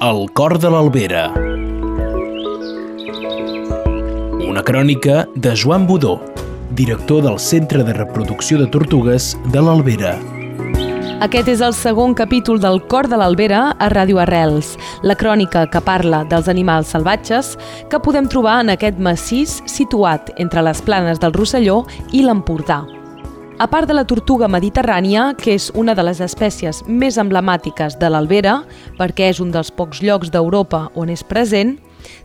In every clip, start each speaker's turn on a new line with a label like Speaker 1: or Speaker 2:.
Speaker 1: El cor de l'Albera. Una crònica de Joan Budó, director del Centre de Reproducció de Tortugues de l'Albera.
Speaker 2: Aquest és el segon capítol del Cor de l'Albera a Ràdio Arrels, la crònica que parla dels animals salvatges que podem trobar en aquest massís situat entre les planes del Rosselló i l'Empordà. A part de la tortuga mediterrània, que és una de les espècies més emblemàtiques de l'Albera, perquè és un dels pocs llocs d'Europa on és present,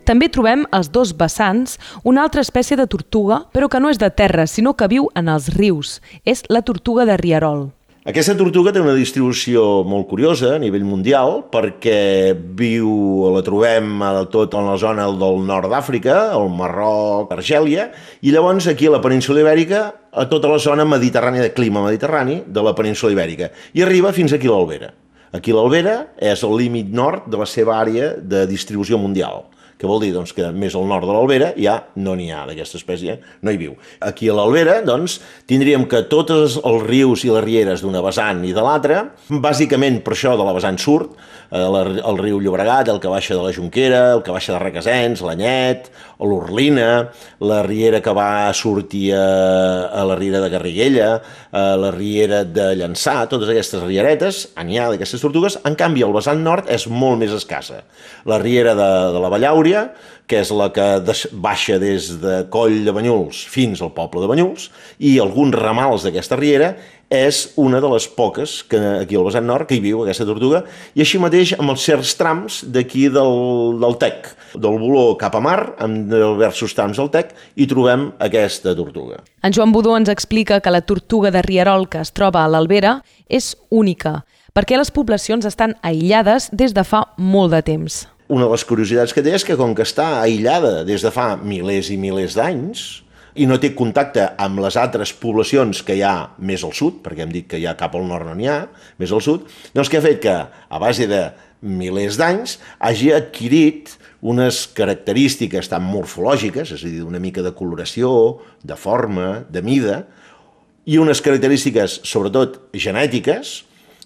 Speaker 2: també trobem als dos vessants una altra espècie de tortuga, però que no és de terra, sinó que viu en els rius. És la tortuga de Rierol.
Speaker 3: Aquesta tortuga té una distribució molt curiosa a nivell mundial perquè viu, la trobem a tot en la zona del nord d'Àfrica, el Marroc, Argèlia, i llavors aquí a la península Ibèrica a tota la zona mediterrània, de clima mediterrani de la península Ibèrica, i arriba fins aquí l'Albera. Aquí l'Albera és el límit nord de la seva àrea de distribució mundial que vol dir doncs, que més al nord de l'Albera ja no n'hi ha d'aquesta espècie, no hi viu. Aquí a l'Albera doncs, tindríem que tots els rius i les rieres d'una vessant i de l'altra, bàsicament per això de la vessant surt, eh, el riu Llobregat, el que baixa de la Junquera, el que baixa de Requesens, l'Anyet, l'Orlina, la riera que va sortir a, a la riera de Garriguella, a la riera de Llançà, totes aquestes rieretes, n'hi ha d'aquestes tortugues, en canvi el vessant nord és molt més escassa. La riera de, de la Vallaura Àurea, que és la que baixa des de Coll de Banyuls fins al poble de Banyuls, i alguns ramals d'aquesta riera és una de les poques que aquí al vessant nord que hi viu aquesta tortuga, i així mateix amb els certs trams d'aquí del, del Tec, del Voló cap a mar, amb diversos trams del Tec, i trobem aquesta tortuga.
Speaker 2: En Joan Budó ens explica que la tortuga de Rierol que es troba a l'Albera és única, perquè les poblacions estan aïllades des de fa molt de temps
Speaker 3: una de les curiositats que té és que com que està aïllada des de fa milers i milers d'anys i no té contacte amb les altres poblacions que hi ha més al sud, perquè hem dit que hi ha cap al nord no n'hi ha, més al sud, doncs que ha fet que a base de milers d'anys hagi adquirit unes característiques tan morfològiques, és a dir, una mica de coloració, de forma, de mida, i unes característiques, sobretot genètiques,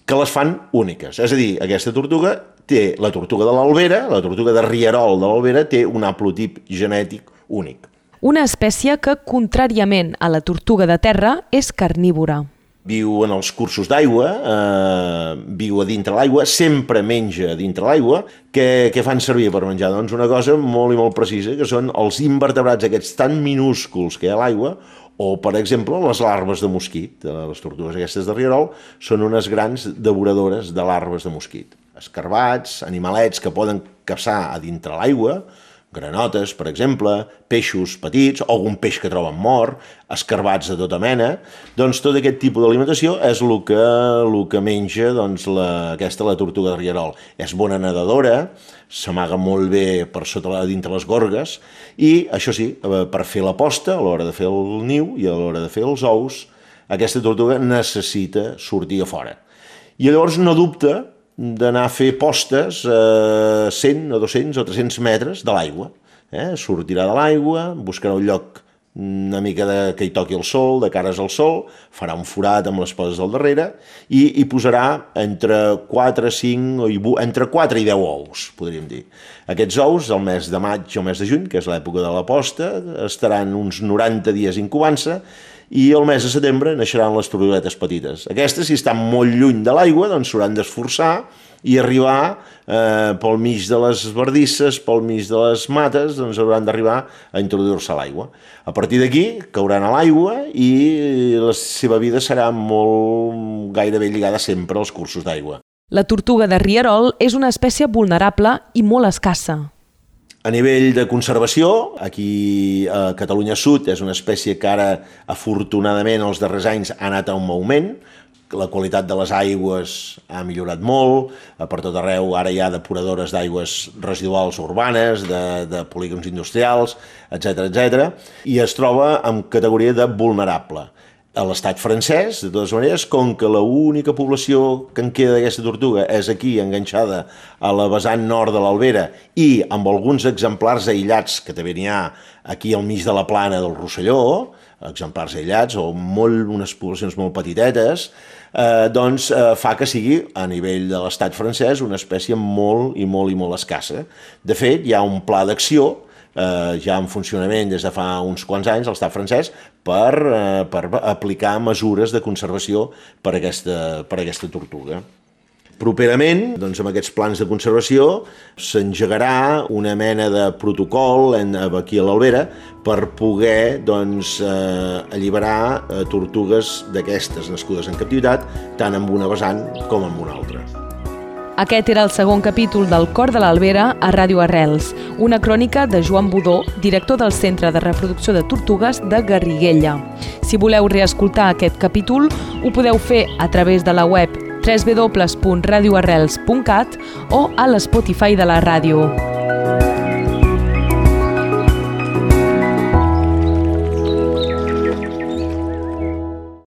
Speaker 3: que les fan úniques. És a dir, aquesta tortuga té la tortuga de l'Albera, la tortuga de Rierol de l'Albera, té un haplotip genètic únic.
Speaker 2: Una espècie que, contràriament a la tortuga de terra, és carnívora.
Speaker 3: Viu en els cursos d'aigua, eh, viu a dintre l'aigua, sempre menja a dintre l'aigua. Què, què fan servir per menjar? Doncs una cosa molt i molt precisa, que són els invertebrats aquests tan minúsculs que hi ha a l'aigua, o, per exemple, les larves de mosquit. Les tortugues aquestes de Rierol són unes grans devoradores de larves de mosquit escarbats, animalets que poden caçar a dintre l'aigua, granotes, per exemple, peixos petits, o algun peix que troben mort, escarbats de tota mena, doncs tot aquest tipus d'alimentació és el que, el que menja doncs, la, aquesta la tortuga de rierol. És bona nedadora, s'amaga molt bé per sota la, dintre les gorgues, i això sí, eh, per fer la posta, a l'hora de fer el niu i a l'hora de fer els ous, aquesta tortuga necessita sortir a fora. I llavors no dubta d'anar a fer postes a 100 o 200 o 300 metres de l'aigua. Eh? Sortirà de l'aigua, buscarà un lloc una mica de, que hi toqui el sol, de cares al sol, farà un forat amb les poses al darrere i hi posarà entre 4, 5, o entre 4 i 10 ous, podríem dir. Aquests ous, el mes de maig o mes de juny, que és l'època de la posta, estaran uns 90 dies incubant-se i el mes de setembre naixeran les tortuguetes petites. Aquestes, si estan molt lluny de l'aigua, doncs s'hauran d'esforçar i arribar eh, pel mig de les verdisses, pel mig de les mates, doncs hauran d'arribar a introduir-se a l'aigua. A partir d'aquí cauran a l'aigua i la seva vida serà molt gairebé lligada sempre als cursos d'aigua.
Speaker 2: La tortuga de Rierol és una espècie vulnerable i molt escassa.
Speaker 3: A nivell de conservació, aquí a Catalunya Sud és una espècie que ara, afortunadament, els darrers anys ha anat a un augment, la qualitat de les aigües ha millorat molt, per tot arreu ara hi ha depuradores d'aigües residuals urbanes, de, de polígons industrials, etc etc. i es troba en categoria de vulnerable a l'estat francès, de totes maneres, com que l'única població que en queda d'aquesta tortuga és aquí, enganxada a la vessant nord de l'Albera, i amb alguns exemplars aïllats, que també n'hi ha aquí al mig de la plana del Rosselló, exemplars aïllats o molt, unes poblacions molt petitetes, eh, doncs eh, fa que sigui, a nivell de l'estat francès, una espècie molt i molt i molt escassa. De fet, hi ha un pla d'acció eh, ja en funcionament des de fa uns quants anys, l'estat francès, per, eh, per aplicar mesures de conservació per aquesta, per aquesta tortuga. Properament, doncs, amb aquests plans de conservació, s'engegarà una mena de protocol en, aquí a l'Albera per poder doncs, eh, alliberar eh, tortugues d'aquestes nascudes en captivitat, tant amb una vessant com amb una altra.
Speaker 2: Aquest era el segon capítol del Cor de l'Albera a Ràdio Arrels, una crònica de Joan Budó, director del Centre de Reproducció de Tortugues de Garriguella. Si voleu reescoltar aquest capítol, ho podeu fer a través de la web www.radioarrels.cat o a l'Spotify de la ràdio.